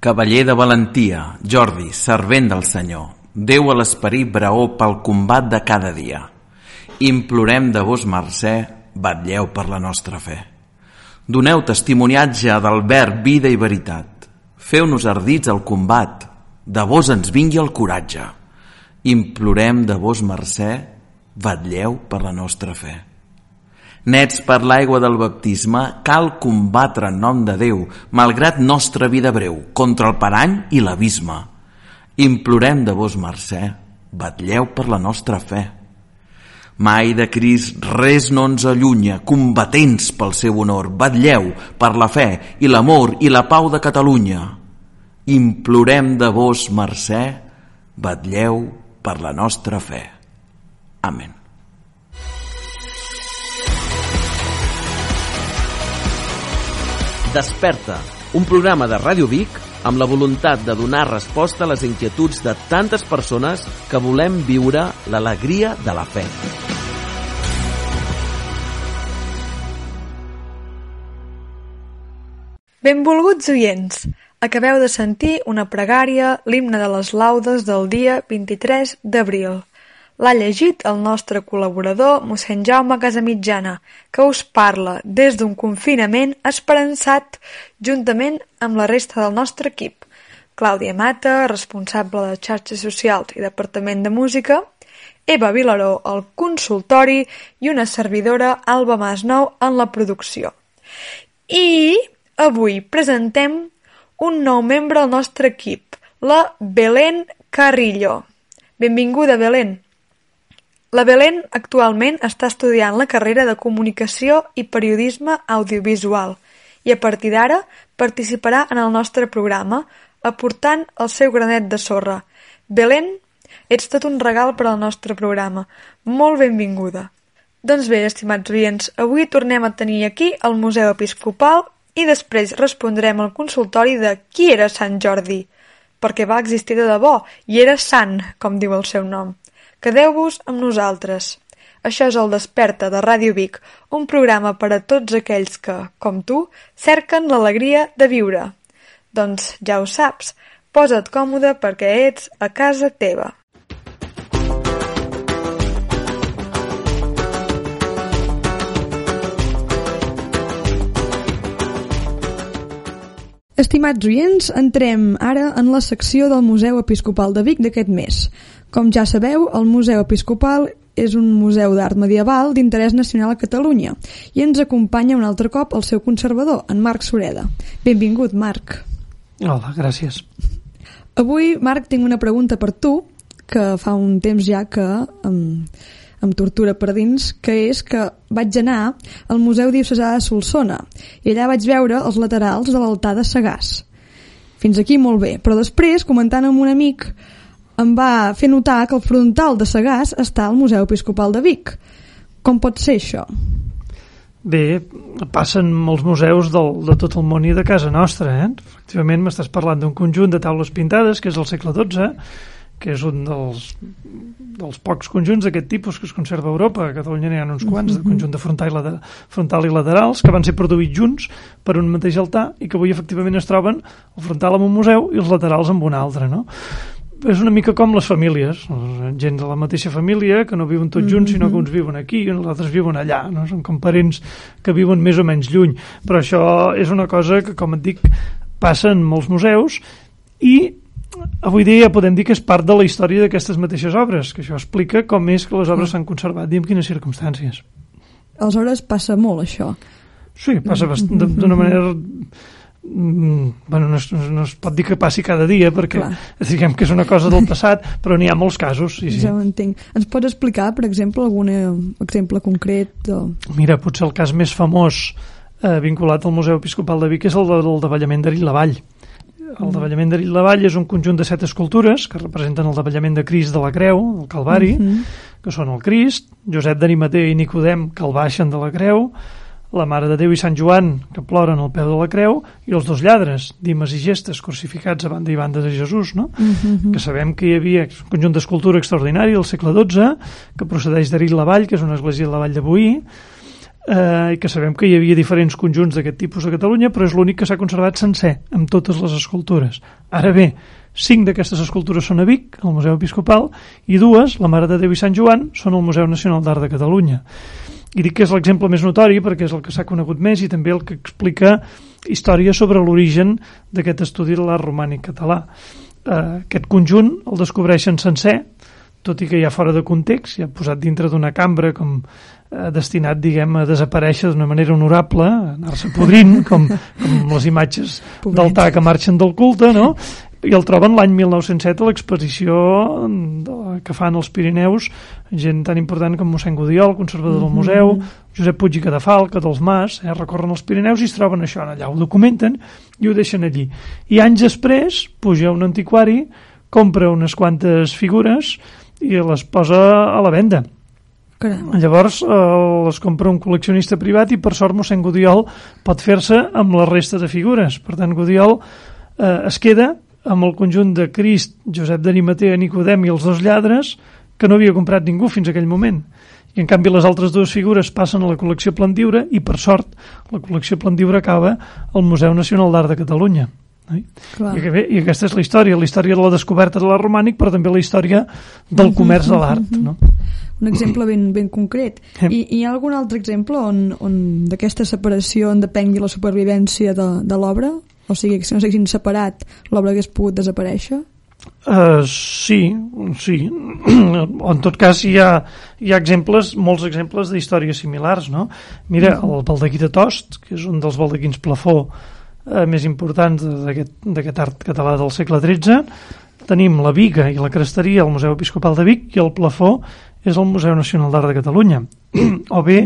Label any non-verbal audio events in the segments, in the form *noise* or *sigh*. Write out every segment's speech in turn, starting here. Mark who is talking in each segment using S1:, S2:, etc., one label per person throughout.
S1: Cavaller de valentia, Jordi, servent del Senyor, Déu a l'esperit braó pel combat de cada dia. Implorem de vos mercè, batlleu per la nostra fe. Doneu testimoniatge del verb, vida i veritat. Feu-nos ardits al combat, de vos ens vingui el coratge. Implorem de vos mercè, batlleu per la nostra fe. Nets per l'aigua del baptisme, cal combatre en nom de Déu, malgrat nostra vida breu, contra el parany i l'abisme. Implorem de vos mercè, batlleu per la nostra fe. Mai de Crist res no ens allunya, combatents pel seu honor, batlleu per la fe i l'amor i la pau de Catalunya. Implorem de vos mercè, batlleu per la nostra fe. Amén.
S2: Desperta, un programa de Ràdio Vic amb la voluntat de donar resposta a les inquietuds de tantes persones que volem viure l'alegria de la fe.
S3: Benvolguts oients, acabeu de sentir una pregària, l'himne de les laudes del dia 23 d'abril. L'ha llegit el nostre col·laborador mossèn Jaume Casamitjana, que us parla des d'un confinament esperançat juntament amb la resta del nostre equip. Clàudia Mata, responsable de xarxes socials i Departament de Música, Eva Vilaró al consultori i una servidora Alba Masnou en la producció. I avui presentem un nou membre al nostre equip, la Belén Carrillo. Benvinguda, Belén. La Belén actualment està estudiant la carrera de Comunicació i Periodisme Audiovisual i a partir d'ara participarà en el nostre programa aportant el seu granet de sorra. Belén, ets tot un regal per al nostre programa. Molt benvinguda. Doncs bé, estimats oients, avui tornem a tenir aquí el Museu Episcopal i després respondrem al consultori de qui era Sant Jordi, perquè va existir de debò i era sant, com diu el seu nom. Quedeu-vos amb nosaltres. Això és el Desperta de Ràdio Vic, un programa per a tots aquells que, com tu, cerquen l'alegria de viure. Doncs ja ho saps, posa't còmode perquè ets a casa teva. Estimats oients, entrem ara en la secció del Museu Episcopal de Vic d'aquest mes. Com ja sabeu, el Museu Episcopal és un museu d'art medieval d'interès nacional a Catalunya i ens acompanya un altre cop el seu conservador, en Marc Sureda. Benvingut, Marc.
S4: Hola, gràcies.
S3: Avui, Marc, tinc una pregunta per tu que fa un temps ja que em, em tortura per dins, que és que vaig anar al Museu Diocesà de Solsona i allà vaig veure els laterals de l'altar de Sagàs. Fins aquí molt bé, però després, comentant amb un amic, em va fer notar que el frontal de Sagàs està al Museu Episcopal de Vic. Com pot ser això?
S4: Bé, passen molts museus del, de tot el món i de casa nostra, eh? Efectivament, m'estàs parlant d'un conjunt de taules pintades, que és el segle XII, que és un dels, dels pocs conjunts d'aquest tipus que es conserva a Europa. A Catalunya n'hi ha uns quants, de conjunt de frontal i, lateral, frontal i laterals, que van ser produïts junts per un mateix altar i que avui efectivament es troben el frontal en un museu i els laterals en un altre, no? És una mica com les famílies, gent de la mateixa família que no viuen tots junts, sinó que uns viuen aquí i els altres viuen allà, no? són com parents que viuen més o menys lluny, però això és una cosa que, com et dic, passa en molts museus i avui dia ja podem dir que és part de la història d'aquestes mateixes obres, que això explica com és que les obres s'han conservat i en quines circumstàncies.
S3: Aleshores passa molt això.
S4: Sí, passa d'una manera Mm, bueno, no es, no es pot dir que passi cada dia perquè Clar. diguem que és una cosa del passat *laughs* però n'hi ha molts casos sí, sí.
S3: ja ho entenc. Ens pots explicar, per exemple algun exemple concret? O...
S4: Mira, potser el cas més famós eh, vinculat al Museu Episcopal de Vic és el del davallament d'Arill la Vall el davallament d'Arill la Vall és un conjunt de set escultures que representen el davallament de Crist de la Creu, el Calvari, uh -huh. que són el Crist, Josep d'Animater i Nicodem que el baixen de la Creu, la Mare de Déu i Sant Joan, que ploren al peu de la creu, i els dos lladres, Dimes i Gestes, crucificats a banda i banda de Jesús, no? Uh mm-hmm. -huh. que sabem que hi havia un conjunt d'escultura extraordinari del segle XII, que procedeix d'Arill la Vall, que és una església de la Vall de Boí, eh, i que sabem que hi havia diferents conjunts d'aquest tipus a Catalunya, però és l'únic que s'ha conservat sencer, amb totes les escultures. Ara bé, cinc d'aquestes escultures són a Vic, al Museu Episcopal, i dues, la Mare de Déu i Sant Joan, són al Museu Nacional d'Art de Catalunya. I dic que és l'exemple més notori perquè és el que s'ha conegut més i també el que explica història sobre l'origen d'aquest estudi de l'art romànic català. Eh, aquest conjunt el descobreixen sencer, tot i que ja fora de context, ja posat dintre d'una cambra com eh, destinat, diguem, a desaparèixer d'una manera honorable, anar-se podrint, com, com les imatges d'altar que marxen del culte, no? I el troben l'any 1907 a l'exposició que fan els Pirineus gent tan important com mossèn Gudiol conservador del museu, Josep Puig i Cadafalca dels Mas, eh, recorren els Pirineus i es troben això allà, ho documenten i ho deixen allí i anys després puja un antiquari compra unes quantes figures i les posa a la venda
S3: Caram.
S4: Llavors eh, les compra un col·leccionista privat i per sort mossèn Gudiol pot fer-se amb la resta de figures. Per tant, Gudiol eh, es queda amb el conjunt de Crist, Josep d'Animatea, Nicodem i els dos lladres que no havia comprat ningú fins aquell moment. I en canvi les altres dues figures passen a la col·lecció Plandiure i per sort la col·lecció Plandiure acaba al Museu Nacional d'Art de Catalunya. I, I aquesta és la història, la història de la descoberta de l'art romànic, però també la història del comerç de l'art. No?
S3: Un exemple ben, ben concret. I, I hi ha algun altre exemple on, on d'aquesta separació en depengui la supervivència de, de l'obra? O sigui, que si no s'haguessin separat, l'obra hagués pogut desaparèixer?
S4: Uh, sí, sí. *clears throat* en tot cas hi ha, hi ha exemples, molts exemples d'històries similars, no? Mira, el baldaquí de Tost, que és un dels baldaquins plafó eh, més importants d'aquest art català del segle XIII, tenim la viga i la cresteria al Museu Episcopal de Vic i el plafó és el Museu Nacional d'Art de Catalunya. *clears throat* o bé,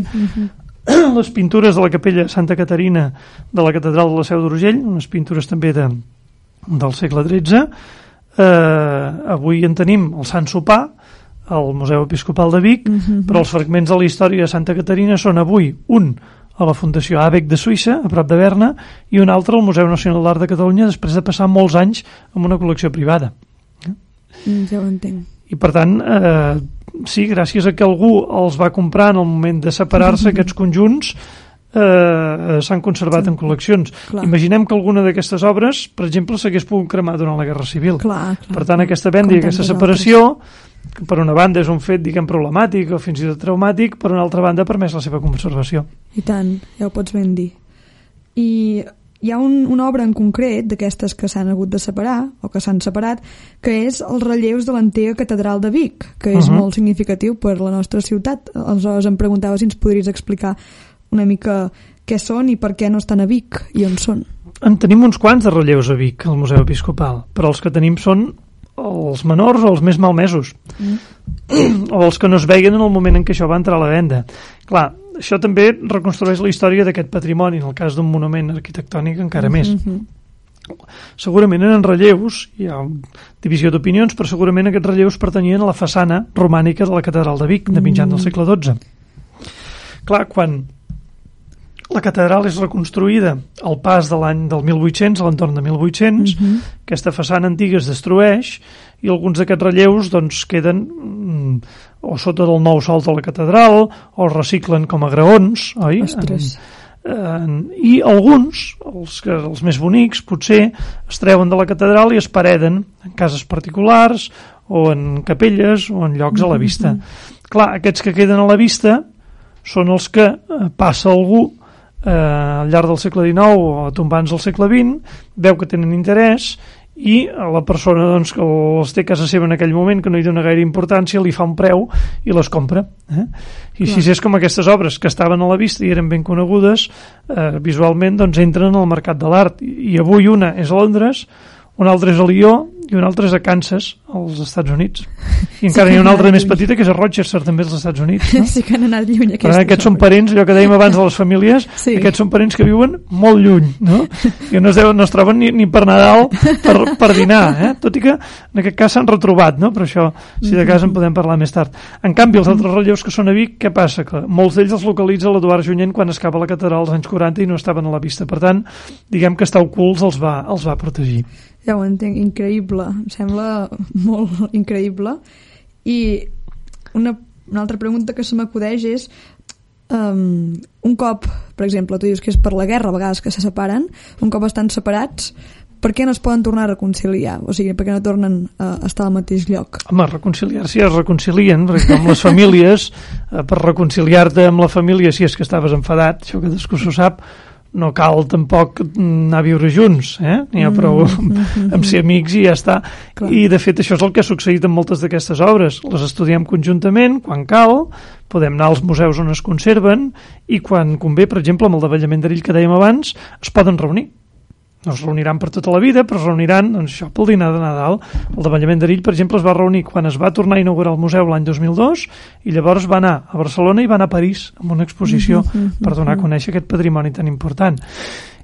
S4: *clears throat* les pintures de la capella Santa Caterina de la Catedral de la Seu d'Urgell, unes pintures també de, del segle XIII, eh, avui en tenim el Sant Sopar al Museu Episcopal de Vic, però els fragments de la història de Santa Caterina són avui un a la Fundació ABEC de Suïssa, a prop de Berna, i un altre al Museu Nacional d'Art de Catalunya després de passar molts anys en una col·lecció privada.
S3: Ja ho entenc.
S4: I per tant, eh, sí, gràcies a que algú els va comprar en el moment de separar-se, *laughs* aquests conjunts eh, s'han conservat en col·leccions.
S3: Clar.
S4: Imaginem que alguna d'aquestes obres, per exemple, s'hagués pogut cremar durant la Guerra Civil.
S3: Clar, clar.
S4: Per tant, aquesta venda i aquesta separació, que per una banda és un fet, diguem, problemàtic o fins i tot traumàtic, per una altra banda ha permès la seva conservació.
S3: I tant, ja ho pots ben dir. I hi ha un, una obra en concret d'aquestes que s'han hagut de separar, o que s'han separat, que és els relleus de l'antiga catedral de Vic, que és
S4: Uh -huh.
S3: molt significatiu per la nostra ciutat. Aleshores em preguntava si ens podries explicar una mica què són i per què no estan a Vic i on són.
S4: En tenim uns quants de relleus a Vic, al Museu Episcopal, però els que tenim són els menors o els més malmesos, mm. o els que no es veien en el moment en què això va entrar a la venda. Clar, això també reconstrueix la història d'aquest patrimoni, en el cas d'un monument arquitectònic encara més.
S3: Mhm.
S4: Segurament eren relleus, hi ha divisió d'opinions, però segurament aquests relleus pertanyien a la façana romànica de la catedral de Vic, de mitjan del segle XII. Clar, quan la catedral és reconstruïda al pas de l'any del 1800, a l'entorn de 1800,
S3: Mhm.
S4: aquesta façana antiga es destrueix i alguns d'aquests relleus doncs, queden mm, o sota del nou sol de la catedral o es reciclen com a graons, oi?
S3: Ostres.
S4: En, i alguns, els, que, els més bonics, potser es treuen de la catedral i es pareden en cases particulars o en capelles o en llocs a la vista. Clar, aquests que queden a la vista són els que eh, passa algú eh, al llarg del segle XIX o tombants del segle XX, veu que tenen interès i a la persona doncs, que els té a casa seva en aquell moment, que no hi dona gaire importància, li fa un preu i les compra. Eh? I
S3: Clar.
S4: així és com aquestes obres que estaven a la vista i eren ben conegudes, eh, visualment doncs, entren al mercat de l'art. I avui una és a Londres, una altra és a Lió i una altra és a Kansas, als Estats Units. I encara
S3: que
S4: n'hi ha una altra més petita, que és a Rochester, també als Estats Units. No? *laughs*
S3: Sí que han anat lluny
S4: Per
S3: aquestes
S4: tant, aquests són parents, allò que dèiem abans de les famílies,
S3: Sí.
S4: aquests són parents que viuen molt lluny, no? *laughs* I no es, deuen, no es troben ni, ni per Nadal per, per dinar, eh? Tot i que en aquest cas s'han retrobat, no? Però això, si de cas en podem parlar més tard. En canvi, els altres relleus que són a Vic, què passa? Que molts d'ells els localitza l'Eduard Junyent quan escapa a la catedral als anys 40 i no estaven a la vista. Per tant, diguem que estar ocults els va, els va protegir.
S3: Ja ho entenc, increïble. Em sembla molt *laughs* increïble. I una, una altra pregunta que se m'acudeix és
S5: um, un cop, per exemple, tu dius que és per la guerra, a vegades que se separen, un cop estan separats, per què no es poden tornar a reconciliar? O sigui, per què no tornen a estar al mateix lloc?
S4: Home, reconciliar-se ja es reconcilien, perquè amb les famílies, eh, per reconciliar-te amb la família, si és que estaves enfadat, això cadascú s'ho sap, no cal tampoc anar a viure junts, eh? N'hi ha prou mm -hmm. *laughs* amb ser amics i ja està. Clar. I, de fet, això és el que ha succeït en moltes d'aquestes obres. Les estudiem conjuntament, quan cal, podem anar als museus on es conserven i quan convé, per exemple, amb el davallament d'Erill que dèiem abans, es poden reunir no es reuniran per tota la vida, però es reuniran doncs, això pel dinar de Nadal. El davallament d'Erill, per exemple, es va reunir quan es va tornar a inaugurar el museu l'any 2002 i llavors va anar a Barcelona i va anar a París amb una exposició mm -hmm. per donar a conèixer aquest patrimoni tan important.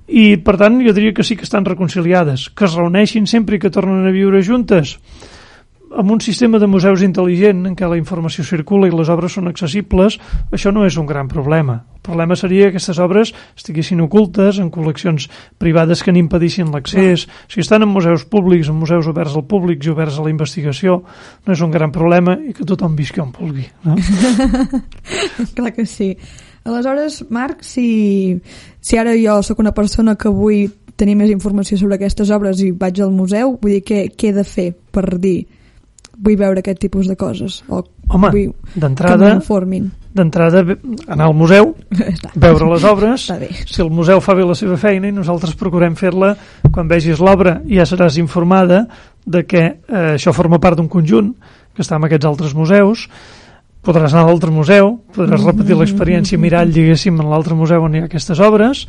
S4: I, per tant, jo diria que sí que estan reconciliades. Que es reuneixin sempre i que tornen a viure juntes amb un sistema de museus intel·ligent en què la informació circula i les obres són accessibles, això no és un gran problema. El problema seria que aquestes obres estiguessin ocultes en col·leccions privades que n'impedissin l'accés. Si estan en museus públics, en museus oberts al públic i oberts a la investigació, no és un gran problema i que tothom visqui on vulgui. No? *laughs*
S5: Clar que sí. Aleshores, Marc, si, si ara jo sóc una persona que vull tenir més informació sobre aquestes obres i vaig al museu, vull dir, què, què he de fer per dir vull veure aquest tipus de coses o
S4: Home, d'entrada d'entrada anar al museu *laughs* veure les obres. Si el museu fa bé la seva feina i nosaltres procurem fer-la quan vegis l'obra ja seràs informada de que eh, això forma part d'un conjunt que està en aquests altres museus. Podràs anar a l'altre museu podràs repetir *laughs* l'experiència mirall diguéssim en l'altre museu on hi ha aquestes obres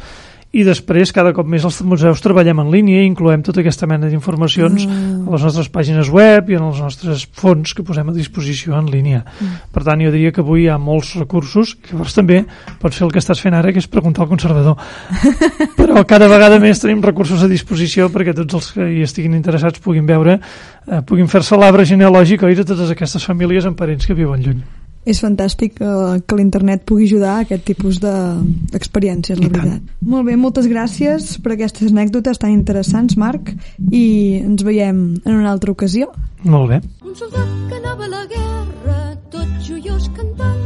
S4: i després cada cop més els museus treballem en línia i incloem tota aquesta mena d'informacions mm. a les nostres pàgines web i en els nostres fons que posem a disposició en línia. Mm. Per tant, jo diria que avui hi ha molts recursos, que llavors també pots fer el que estàs fent ara, que és preguntar al conservador. *laughs* Però cada vegada més tenim recursos a disposició perquè tots els que hi estiguin interessats puguin veure, eh, puguin fer-se l'arbre genealògic oi, de totes aquestes famílies amb parents que viuen lluny
S5: és fantàstic uh, que l'internet pugui ajudar a aquest tipus d'experiències, de, la veritat. Molt bé, moltes gràcies per aquestes anècdotes tan interessants, Marc, i ens veiem en una altra ocasió.
S4: Molt bé.
S6: Un soldat que anava a la guerra, tot joiós cantant,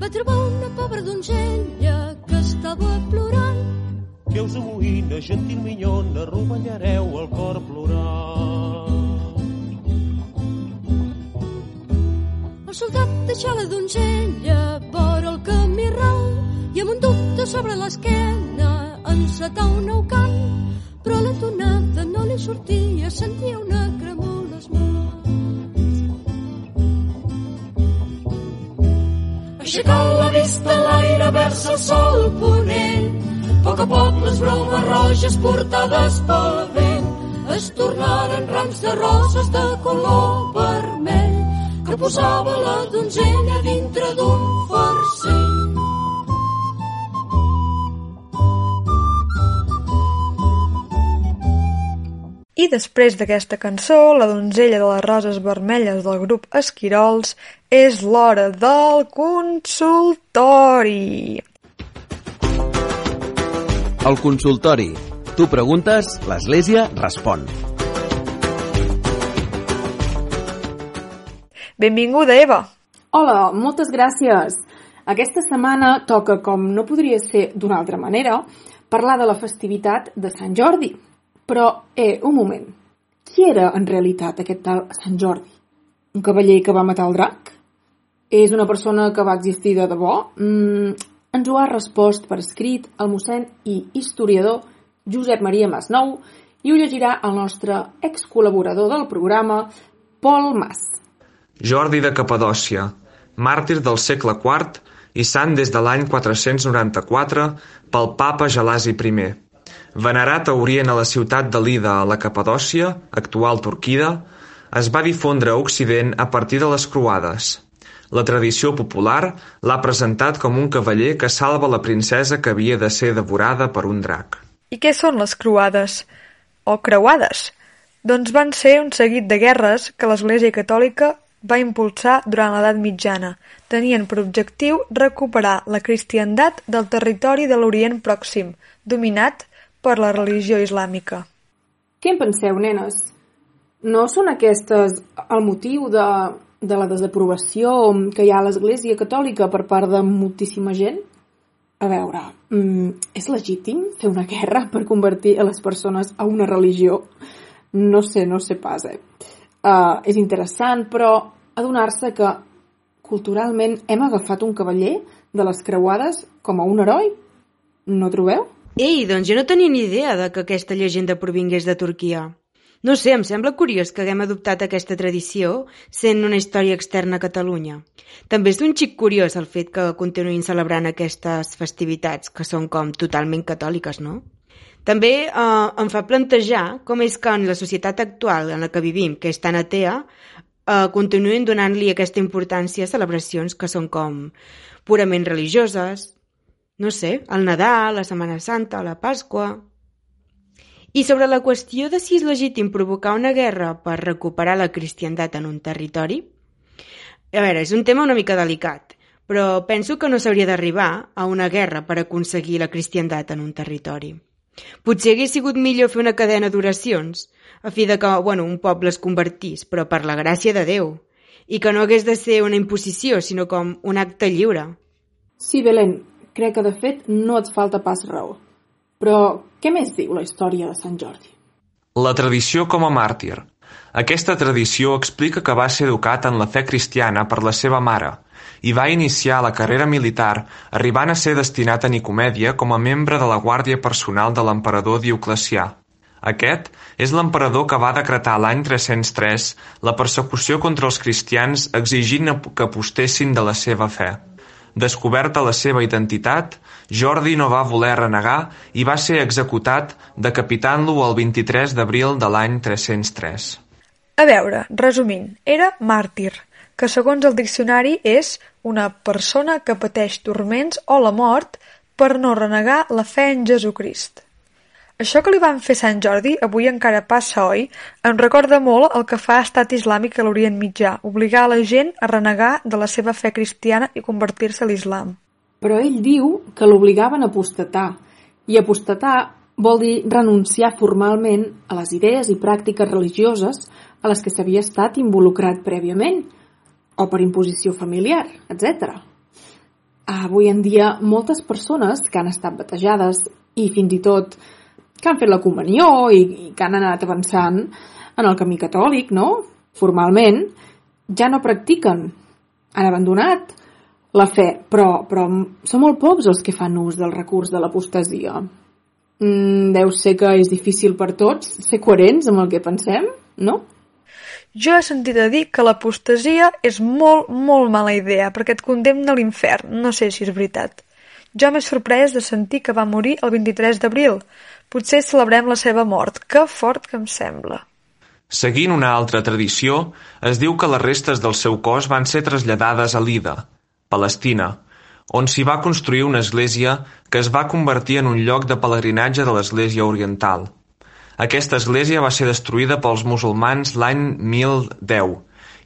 S6: va trobar una pobra donzella que estava plorant.
S7: Que us amoïna, gentil minyona, rovellareu el cor plorant.
S6: El soldat deixà la donzella vora el camí ral i amb un dubte sobre l'esquena encetà un nou cant. Però la tonada no li sortia, sentia una cremor les mans. Aixecant la vista l'aire vers el sol ponent, a poc a poc les bromes roges portades pel vent es tornaren rams de roses de color vermell que posava la donzella dintre d'un farcell.
S3: I després d'aquesta cançó, la donzella de les roses vermelles del grup Esquirols, és l'hora del consultori.
S2: El consultori. Tu preguntes, l'Església respon.
S3: Benvinguda, Eva.
S8: Hola, moltes gràcies. Aquesta setmana toca, com no podria ser d'una altra manera, parlar de la festivitat de Sant Jordi. Però, eh, un moment. Qui era en realitat aquest tal Sant Jordi? Un cavaller que va matar el drac? És una persona que va existir de debò? Mm, ens ho ha respost per escrit el mossèn i historiador Josep Maria Masnou i ho llegirà el nostre excol·laborador del programa, Pol Mas.
S9: Jordi de Capadòcia, màrtir del segle IV i sant des de l'any 494 pel papa Gelasi I. Venerat a Orient a la ciutat de Lida a la Capadòcia, actual Turquida, es va difondre a Occident a partir de les croades. La tradició popular l'ha presentat com un cavaller que salva la princesa que havia de ser devorada per un drac.
S3: I què són les croades? O creuades? Doncs van ser un seguit de guerres que l'Església Catòlica va impulsar durant l'edat mitjana, tenien per objectiu recuperar la cristiandat del territori de l'Orient Pròxim, dominat per la religió islàmica.
S8: Què en penseu, nenes? No són aquestes el motiu de, de la desaprovació que hi ha a l'Església Catòlica per part de moltíssima gent? a veure, mm, és legítim fer una guerra per convertir a les persones a una religió? No sé, no sé pas, eh? Uh, és interessant, però adonar-se que culturalment hem agafat un cavaller de les creuades com a un heroi? No trobeu?
S10: Ei, doncs jo no tenia ni idea de que aquesta llegenda provingués de Turquia. No sé, em sembla curiós que haguem adoptat aquesta tradició sent una història externa a Catalunya. També és un xic curiós el fet que continuïn celebrant aquestes festivitats, que són com totalment catòliques, no? També eh, em fa plantejar com és que en la societat actual en la que vivim, que és tan atea, eh, continuïn donant-li aquesta importància a celebracions que són com purament religioses, no sé, el Nadal, la Setmana Santa, la Pasqua... I sobre la qüestió de si és legítim provocar una guerra per recuperar la cristiandat en un territori, a veure, és un tema una mica delicat, però penso que no s'hauria d'arribar a una guerra per aconseguir la cristiandat en un territori. Potser hagués sigut millor fer una cadena d'oracions, a fi de que bueno, un poble es convertís, però per la gràcia de Déu, i que no hagués de ser una imposició, sinó com un acte lliure.
S8: Sí, Belén, crec que de fet no et falta pas raó. Però què més diu la història de Sant Jordi?
S9: La tradició com a màrtir. Aquesta tradició explica que va ser educat en la fe cristiana per la seva mare i va iniciar la carrera militar arribant a ser destinat a Nicomèdia com a membre de la guàrdia personal de l'emperador Dioclecià. Aquest és l'emperador que va decretar l'any 303 la persecució contra els cristians exigint que apostessin de la seva fe. Descoberta la seva identitat, Jordi no va voler renegar i va ser executat decapitant-lo el 23 d'abril de l'any 303.
S3: A veure, resumint, era màrtir, que segons el diccionari és una persona que pateix turments o la mort per no renegar la fe en Jesucrist. Això que li van fer Sant Jordi avui encara passa, oi? Em recorda molt el que fa Estat Islàmic a l'Orient Mitjà, obligar a la gent a renegar de la seva fe cristiana i convertir-se a l'islam.
S8: Però ell diu que l'obligaven a apostatar, i apostatar vol dir renunciar formalment a les idees i pràctiques religioses a les que s'havia estat involucrat prèviament, o per imposició familiar, etc. Avui en dia, moltes persones que han estat batejades i fins i tot que han fet la comunió i, i que han anat avançant en el camí catòlic, no? Formalment, ja no practiquen. Han abandonat la fe, però, però són molt pocs els que fan ús del recurs de l'apostasia. Mm, deu ser que és difícil per tots ser coherents amb el que pensem, no?
S3: Jo he sentit a dir que l'apostasia és molt, molt mala idea perquè et condemna a l'infern. No sé si és veritat. Jo m'he sorprès de sentir que va morir el 23 d'abril, Potser celebrem la seva mort. Que fort que em sembla.
S9: Seguint una altra tradició, es diu que les restes del seu cos van ser traslladades a Lida, Palestina, on s'hi va construir una església que es va convertir en un lloc de pelegrinatge de l'església oriental. Aquesta església va ser destruïda pels musulmans l'any 1010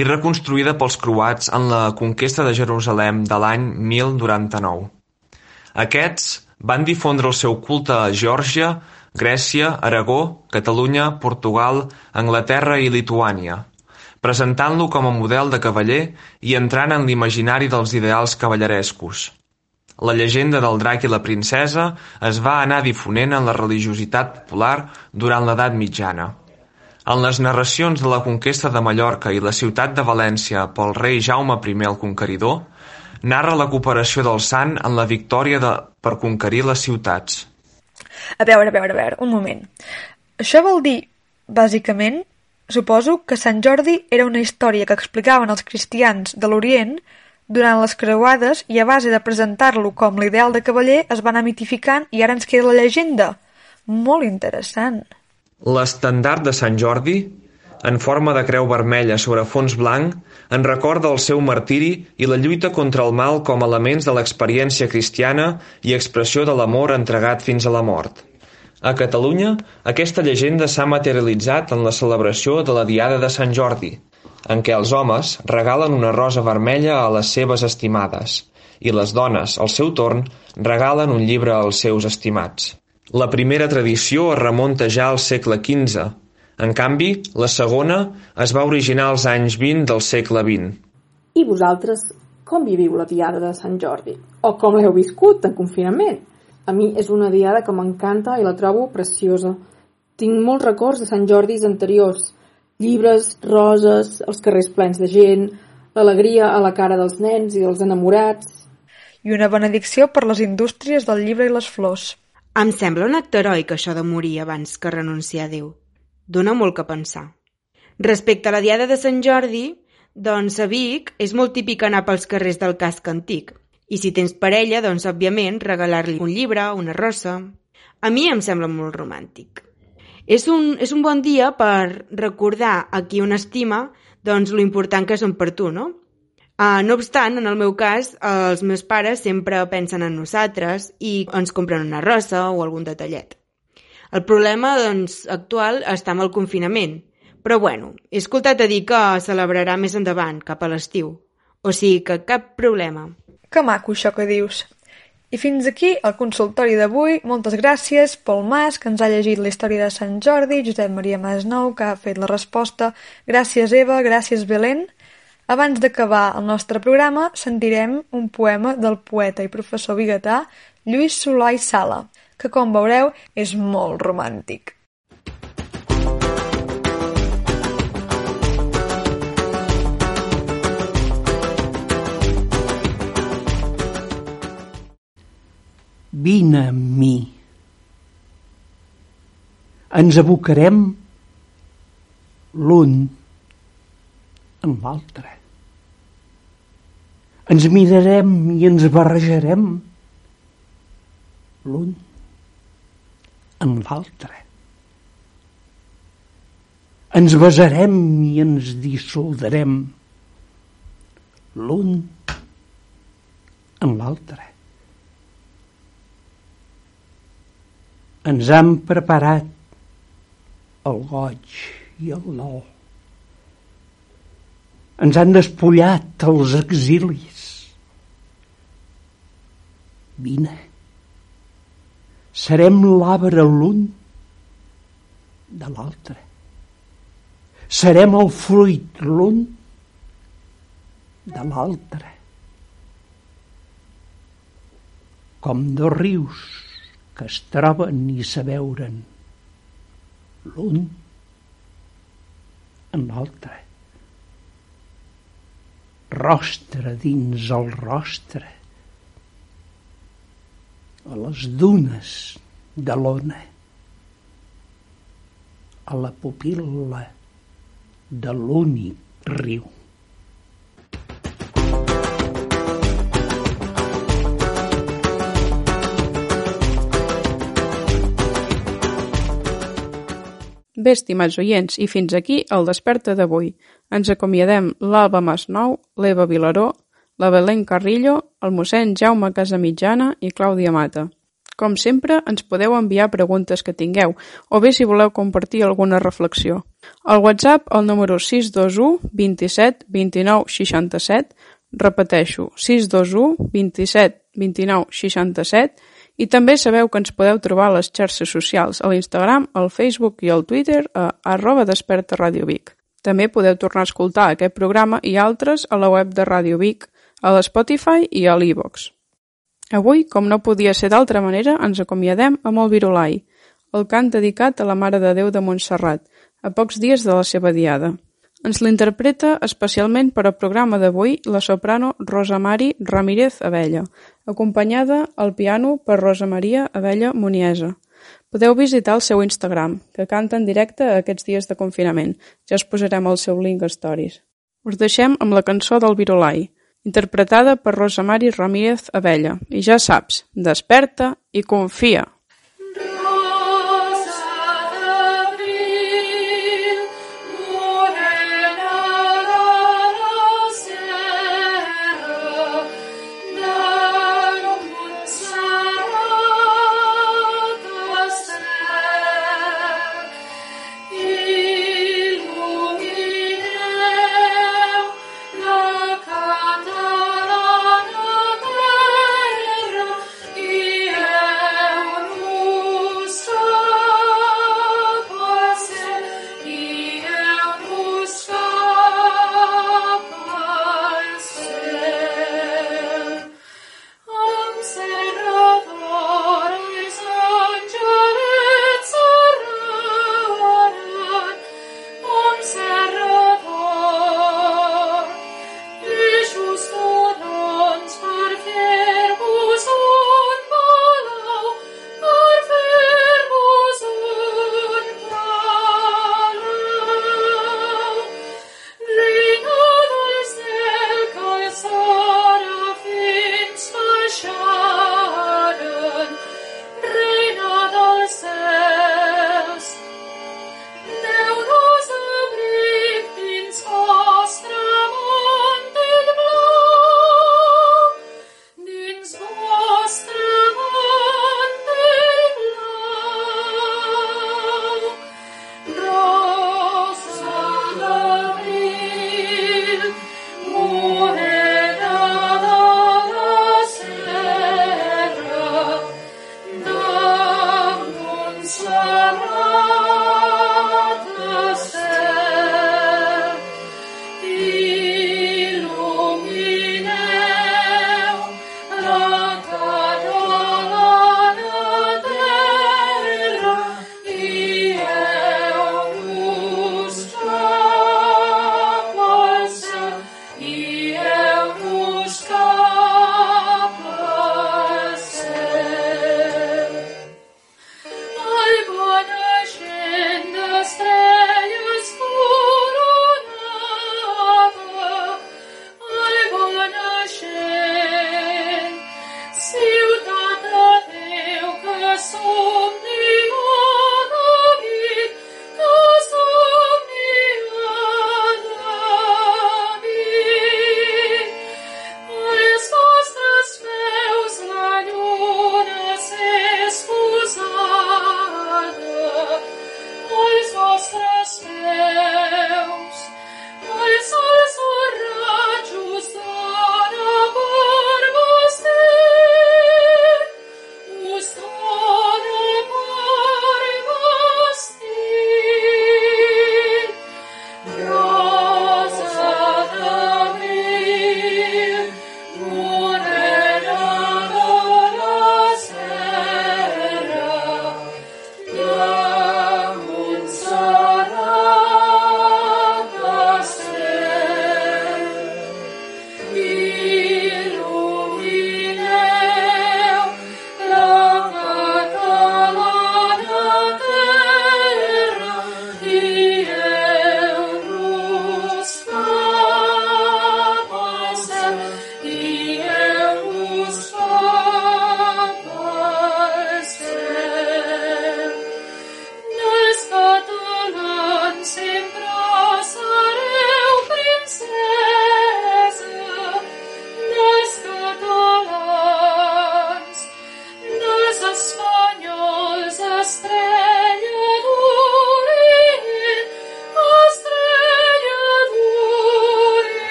S9: i reconstruïda pels croats en la conquesta de Jerusalem de l'any 1099. Aquests van difondre el seu culte a Geòrgia, Grècia, Aragó, Catalunya, Portugal, Anglaterra i Lituània, presentant-lo com a model de cavaller i entrant en l'imaginari dels ideals cavallerescos. La llegenda del drac i la princesa es va anar difonent en la religiositat popular durant l'edat mitjana. En les narracions de la conquesta de Mallorca i la ciutat de València pel rei Jaume I el Conqueridor, narra la cooperació del sant en la victòria de, per conquerir les ciutats.
S3: A veure, a veure, a veure, un moment. Això vol dir, bàsicament, suposo que Sant Jordi era una història que explicaven els cristians de l'Orient durant les creuades i a base de presentar-lo com l'ideal de cavaller es va anar mitificant i ara ens queda la llegenda. Molt interessant.
S9: L'estandard de Sant Jordi en forma de creu vermella sobre fons blanc, en recorda el seu martiri i la lluita contra el mal com a elements de l'experiència cristiana i expressió de l'amor entregat fins a la mort. A Catalunya, aquesta llegenda s'ha materialitzat en la celebració de la Diada de Sant Jordi, en què els homes regalen una rosa vermella a les seves estimades i les dones, al seu torn, regalen un llibre als seus estimats. La primera tradició es remunta ja al segle XV, en canvi, la segona es va originar als anys 20 del segle XX.
S8: I vosaltres com viviu la diada de Sant Jordi? O com l'heu viscut en confinament? A mi és una diada que m'encanta i la trobo preciosa. Tinc molts records de Sant Jordis anteriors. Llibres, roses, els carrers plens de gent, l'alegria a la cara dels nens i dels enamorats...
S3: I una benedicció per les indústries del llibre i les flors.
S10: Em sembla un acte heroic això de morir abans que renunciar a Déu. Dóna molt que pensar. Respecte a la Diada de Sant Jordi, doncs a Vic és molt típic anar pels carrers del casc antic. I si tens parella, doncs òbviament regalar-li un llibre, una rossa... A mi em sembla molt romàntic. És un, és un bon dia per recordar a qui un estima doncs lo important que són per tu, no? Uh, no obstant, en el meu cas, els meus pares sempre pensen en nosaltres i ens compren una rossa o algun detallet. El problema doncs, actual està amb el confinament, però bueno, he escoltat a dir que celebrarà més endavant, cap a l'estiu. O sigui que cap problema.
S3: Que maco això que dius. I fins aquí el consultori d'avui. Moltes gràcies, Pol Mas, que ens ha llegit la història de Sant Jordi, Josep Maria Masnou, que ha fet la resposta. Gràcies, Eva, gràcies, Belén. Abans d'acabar el nostre programa, sentirem un poema del poeta i professor biguetà Lluís Solà i Sala, que, com veureu, és molt romàntic.
S11: Vine amb mi. Ens abocarem l'un en l'altre. Ens mirarem i ens barrejarem l'un en l'altre. Ens besarem i ens dissoldarem l'un en l'altre. Ens han preparat el goig i el nou. Ens han despullat els exilis. Vine. Serem l'arbre l'un de l'altre. Serem el fruit l'un de l'altre. Com dos rius que es troben i s'aveuren l'un en l'altre. Rostre dins el rostre, a les dunes de l'ona, a la pupil·la de l'únic riu.
S12: Bé, estimats oients, i fins aquí el Desperta d'avui. Ens acomiadem l'Alba Masnou, l'Eva Vilaró, la Belén Carrillo, el mossèn Jaume Casamitjana i Clàudia Mata. Com sempre, ens podeu enviar preguntes que tingueu, o bé si voleu compartir alguna reflexió. Al WhatsApp, el número 621 27 29 67, repeteixo, 621 27 29 67, i també sabeu que ens podeu trobar a les xarxes socials, a l'Instagram, al Facebook i al Twitter a arroba desperta Ràdio Vic. També podeu tornar a escoltar aquest programa i altres a la web de Ràdio Vic, a l'Spotify i a l'Evox. Avui, com no podia ser d'altra manera, ens acomiadem amb el Virolai, el cant dedicat a la Mare de Déu de Montserrat, a pocs dies de la seva diada. Ens l'interpreta especialment per al programa d'avui la soprano Rosa Mari Ramírez Abella, acompanyada al piano per Rosa Maria Abella Muniesa. Podeu visitar el seu Instagram, que canta en directe aquests dies de confinament. Ja us posarem el seu link a Stories. Us deixem amb la cançó del Virolai, interpretada per Rosa Mari Ramírez Abella. I ja saps, desperta i confia.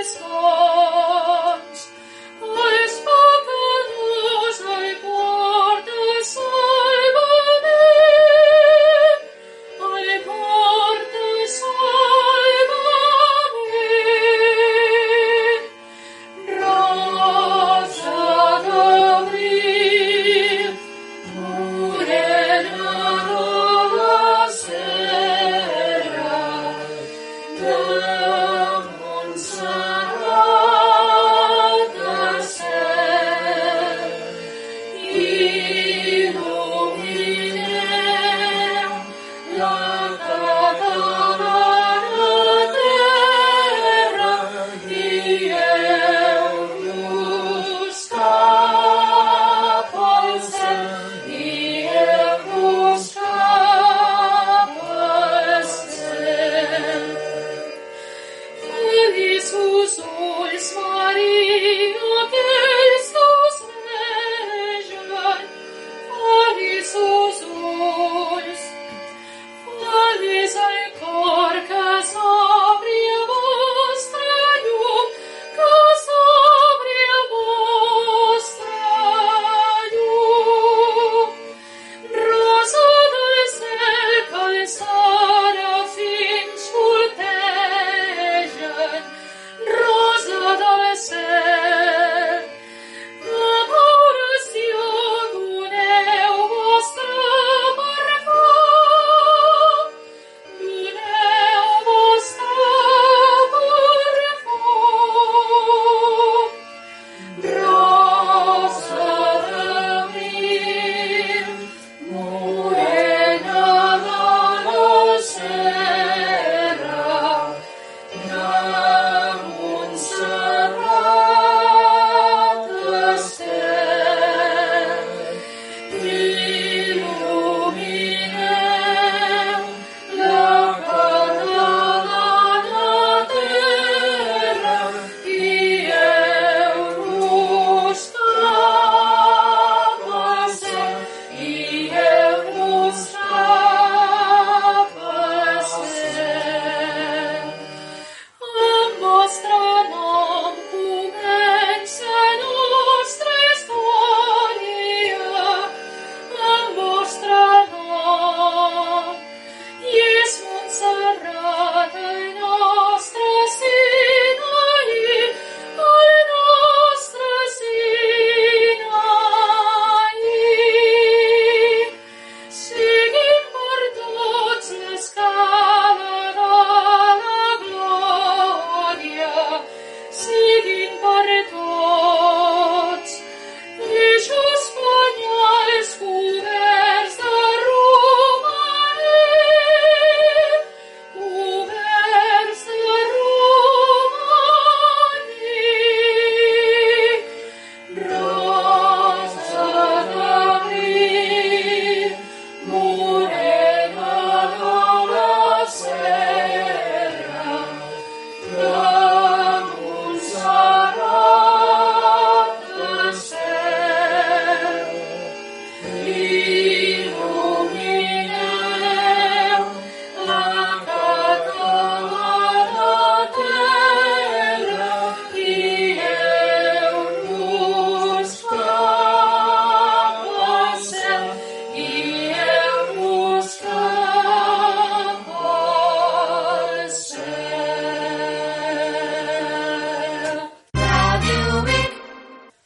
S13: esforço.